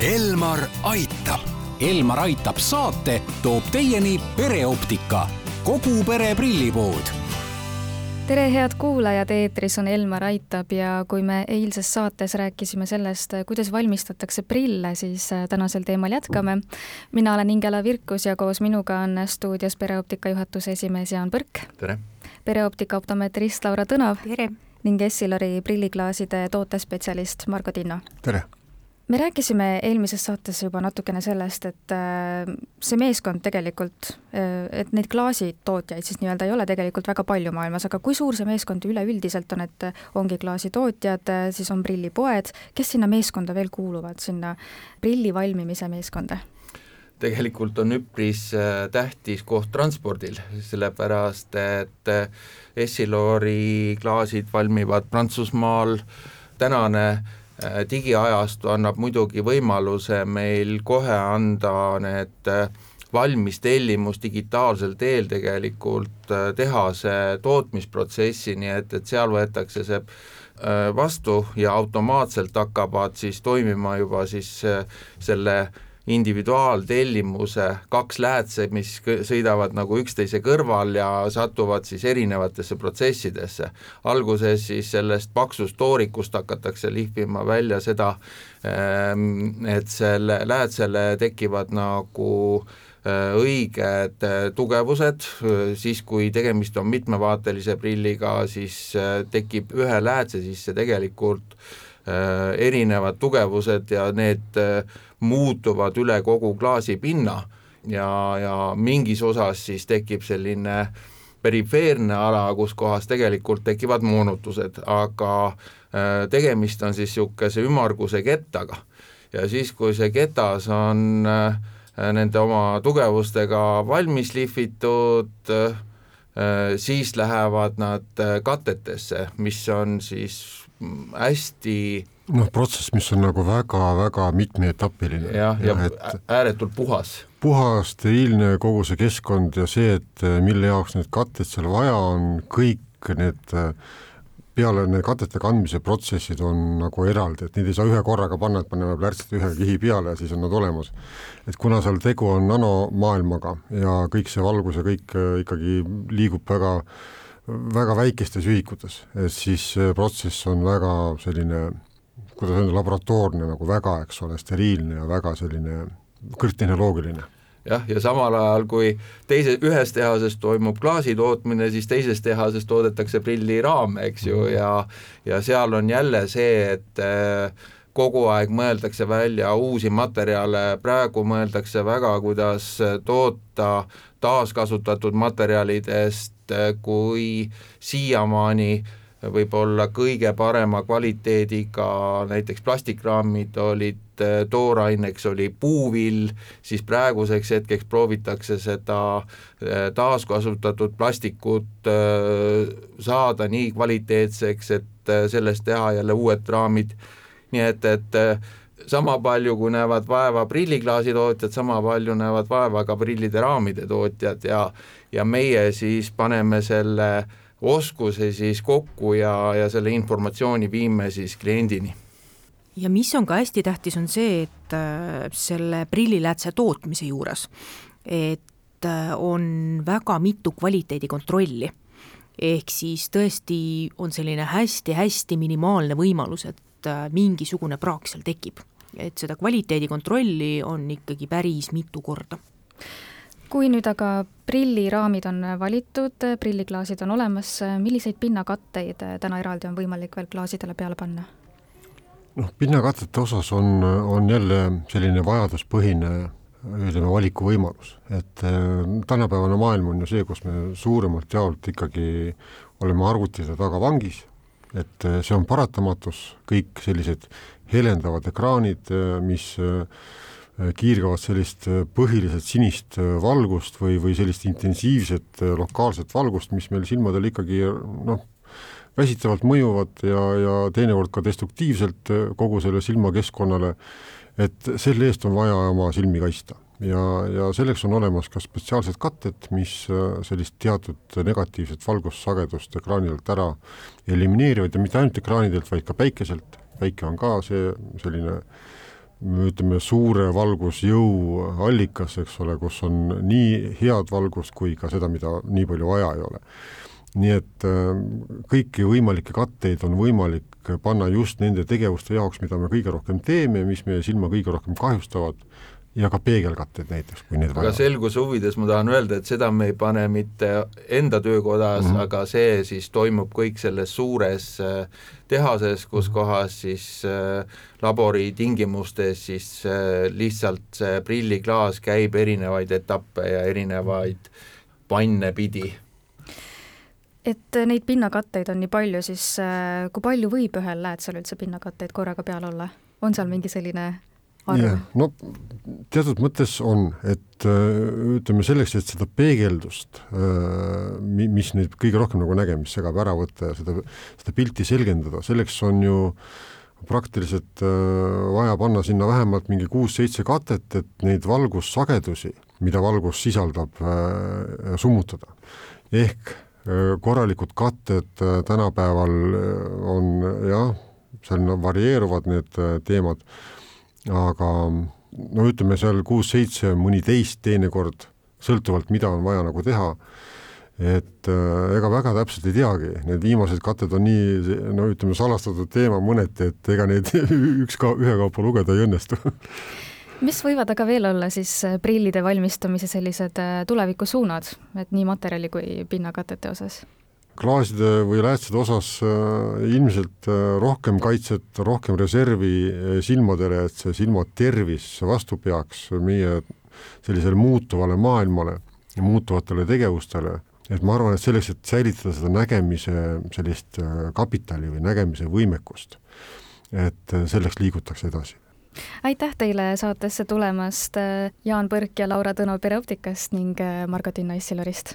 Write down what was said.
Elmar aitab. Elmar aitab saate toob teieni pereoptika, kogu pere prillipood tere, head kuulajad, eetris on Elmar Aitab ja kui me eilses saates rääkisime sellest, kuidas valmistatakse prille, siis äh, tänasel teemal jätkame. mina olen Ingela Virkus ja koos minuga on stuudios pereoptika juhatuse esimees Jaan Põrk. tere! pereoptika optometrist Laura Tõnav. tere! ning Essilori prilliklaaside tootespetsialist Margo Tinno. tere! Me rääkisime eelmises saates juba natukene sellest, et äh, see meeskond tegelikult, äh, et neid klaasitootjaid siis nii-öelda ei ole tegelikult väga palju maailmas, aga kui suur see meeskond üleüldiselt on, et ongi klaasitootjad, äh, siis on prillipoed, kes sinna meeskonda veel kuuluvad, sinna prilli valmimise meeskonda? tegelikult on üpris tähtis koht transpordil, sellepärast et Essilori klaasid valmivad Prantsusmaal, tänane Äh, digiajastu annab muidugi võimaluse meil kohe anda need äh, valmis tellimus digitaalsel teel tegelikult äh, tehase tootmisprotsessi, nii et, et seal võetakse see vastu ja automaatselt hakkavad siis toimima juba siis selle individuaaltellimuse kaks läätse, mis sõidavad nagu üksteise kõrval ja satuvad siis erinevatesse protsessidesse. alguses siis sellest paksust toorikust hakatakse lihvima välja seda, ehm, et selle läätsele tekivad nagu äh, õiged äh, tugevused, siis kui tegemist on mitmevaatelise prilliga, siis äh, tekib ühe läätse sisse tegelikult erinevad tugevused ja need muutuvad üle kogu klaasipinna ja, ja mingis osas siis tekib selline perifeerne ala, kus kohas tegelikult tekivad moonutused, aga äh, tegemist on siis niisuguse ümmarguse kettaga. ja siis, kui see ketas on äh, nende oma tugevustega valmis lihvitud, äh, siis lähevad nad katetesse, mis on siis hästi noh, protsess, mis on nagu väga-väga mitmeetapiline. jah, ja, ja et ääretult puhas. puhas, steriilne kogu see keskkond ja see, et eh, mille jaoks need katted seal vaja on, kõik need eh, peale need katete kandmise protsessid on nagu eraldi, et neid ei saa ühe korraga panna, et paneme plärtsid ühe kihi peale ja siis on nad olemas. et kuna seal tegu on nanomaailmaga ja kõik see valgus ja kõik eh, ikkagi liigub väga väga väikestes ühikutes, siis protsess on väga selline kuidas öelda, laboratoorne nagu väga, eks ole, steriilne ja väga selline kõrgtehnoloogiline jah, ja samal ajal, kui teise, ühes tehases toimub klaasi tootmine, siis teises tehases toodetakse prilliraame, eks ju, mhm. ja ja seal on jälle see, et äh, kogu aeg mõeldakse välja uusi materjale, praegu mõeldakse väga, kuidas toota taaskasutatud materjalidest, äh, kui siiamaani äh, võib-olla kõige parema kvaliteediga näiteks plastikraamid olid, äh, tooraineks oli puuvill, siis praeguseks hetkeks proovitakse seda äh, taaskasutatud plastikut äh, saada nii kvaliteetseks, et sellest teha jälle uued raamid, nii et, et sama palju, kui näevad vaeva prilliklaasi tootjad, sama palju näevad vaeva ka prillide raamide tootjad ja ja meie siis paneme selle äh, oskuse siis kokku ja, ja selle informatsiooni viime siis kliendini. ja mis on ka hästi tähtis, on see, et äh, selle prilliläätse tootmise juures, et äh, on väga mitu kvaliteedikontrolli ehk siis tõesti on selline hästi-hästi minimaalne võimalus, et äh, mingisugune praak seal tekib. et seda kvaliteedikontrolli on ikkagi päris mitu korda kui nüüd aga prilliraamid on valitud, prilliklaasid on olemas, milliseid pinnakatteid täna eraldi on võimalik veel klaasidele peale panna? noh, pinnakattete osas on, on jälle selline vajaduspõhine ütleme, valikuvõimalus, et äh, tänapäevane maailm on ju see, kus me suuremalt jaolt ikkagi oleme arvutite taga vangis, et äh, see on paratamatus, kõik sellised helendavad ekraanid, äh, mis äh, kiirgavad sellist äh, põhiliselt sinist äh, valgust või, või sellist intensiivset lokaalset valgust, mis meil silmadel ikkagi noh, väsitavalt mõjuvad ja, ja teinekord ka destruktiivselt kogu selle silmakeskkonnale, et selle eest on vaja oma silmi kaitsta. ja, ja selleks on olemas ka spetsiaalsed katted, mis sellist teatud negatiivset valgussagedust ekraanidelt ära elimineerivad. Ja mitte ainult ekraanidelt, vaid ka päikeselt, päike on ka see selline ütleme, suure valgusjõu allikas, eks ole, kus on nii head valgust kui ka seda, mida nii palju vaja ei ole. nii et äh, kõiki võimalikke katteid on võimalik panna just nende tegevuste jaoks, mida me kõige rohkem teeme, mis meie silma kõige rohkem kahjustavad ja ka peegelkatted näiteks, kui neid aga selguse huvides ma tahan öelda, et seda me ei pane mitte enda töökodas mm, -hmm. aga see siis toimub kõik selles suures äh, tehases, kus mhm. kohas siis äh, labori tingimustes siis äh, lihtsalt see prilliklaas käib erinevaid etappe ja erinevaid panne pidi et neid pinnakatteid on nii palju, siis kui palju võib ühel läätsel üldse pinnakatteid korraga peal olla? on seal mingi selline arv? no teatud mõttes on, et äh, ütleme selleks, et seda peegeldust, äh, mis nüüd kõige rohkem nagu nägemist segab ära võtta ja seda, seda pilti selgendada, selleks on ju praktiliselt äh, vaja panna sinna vähemalt mingi kuus-seitse katet, et neid valgussagedusi, mida valgus sisaldab, summutada. ehk korralikud katted tänapäeval on jah, seal varieeruvad need teemad aga no ütleme seal kuus-seitse, mõni teist teinekord, sõltuvalt, mida on vaja nagu teha, et äh, ega väga täpselt ei teagi, need viimased katted on nii, no ütleme, salastatud teema mõneti, et ega neid üks ka, ühekaupa lugeda ei õnnestu mis võivad aga veel olla siis äh, prillide valmistamise sellised äh, tulevikusuunad, et nii materjali kui pinnakatete osas? Klaaside või läätsede osas äh, ilmselt äh, rohkem kaitset, rohkem reservi äh, silmadele, et see silma tervis vastu peaks meie sellisele muutuvale maailmale ja muutuvatele tegevustele, et ma arvan, et selleks, et säilitada seda nägemise sellist kapitali või nägemise võimekust, et selleks liigutakse edasi. Aitäh teile saatesse tulemast, Jaan Põrk ja Laura Tõno Pereoptikast ning Margo Tinna Issilorist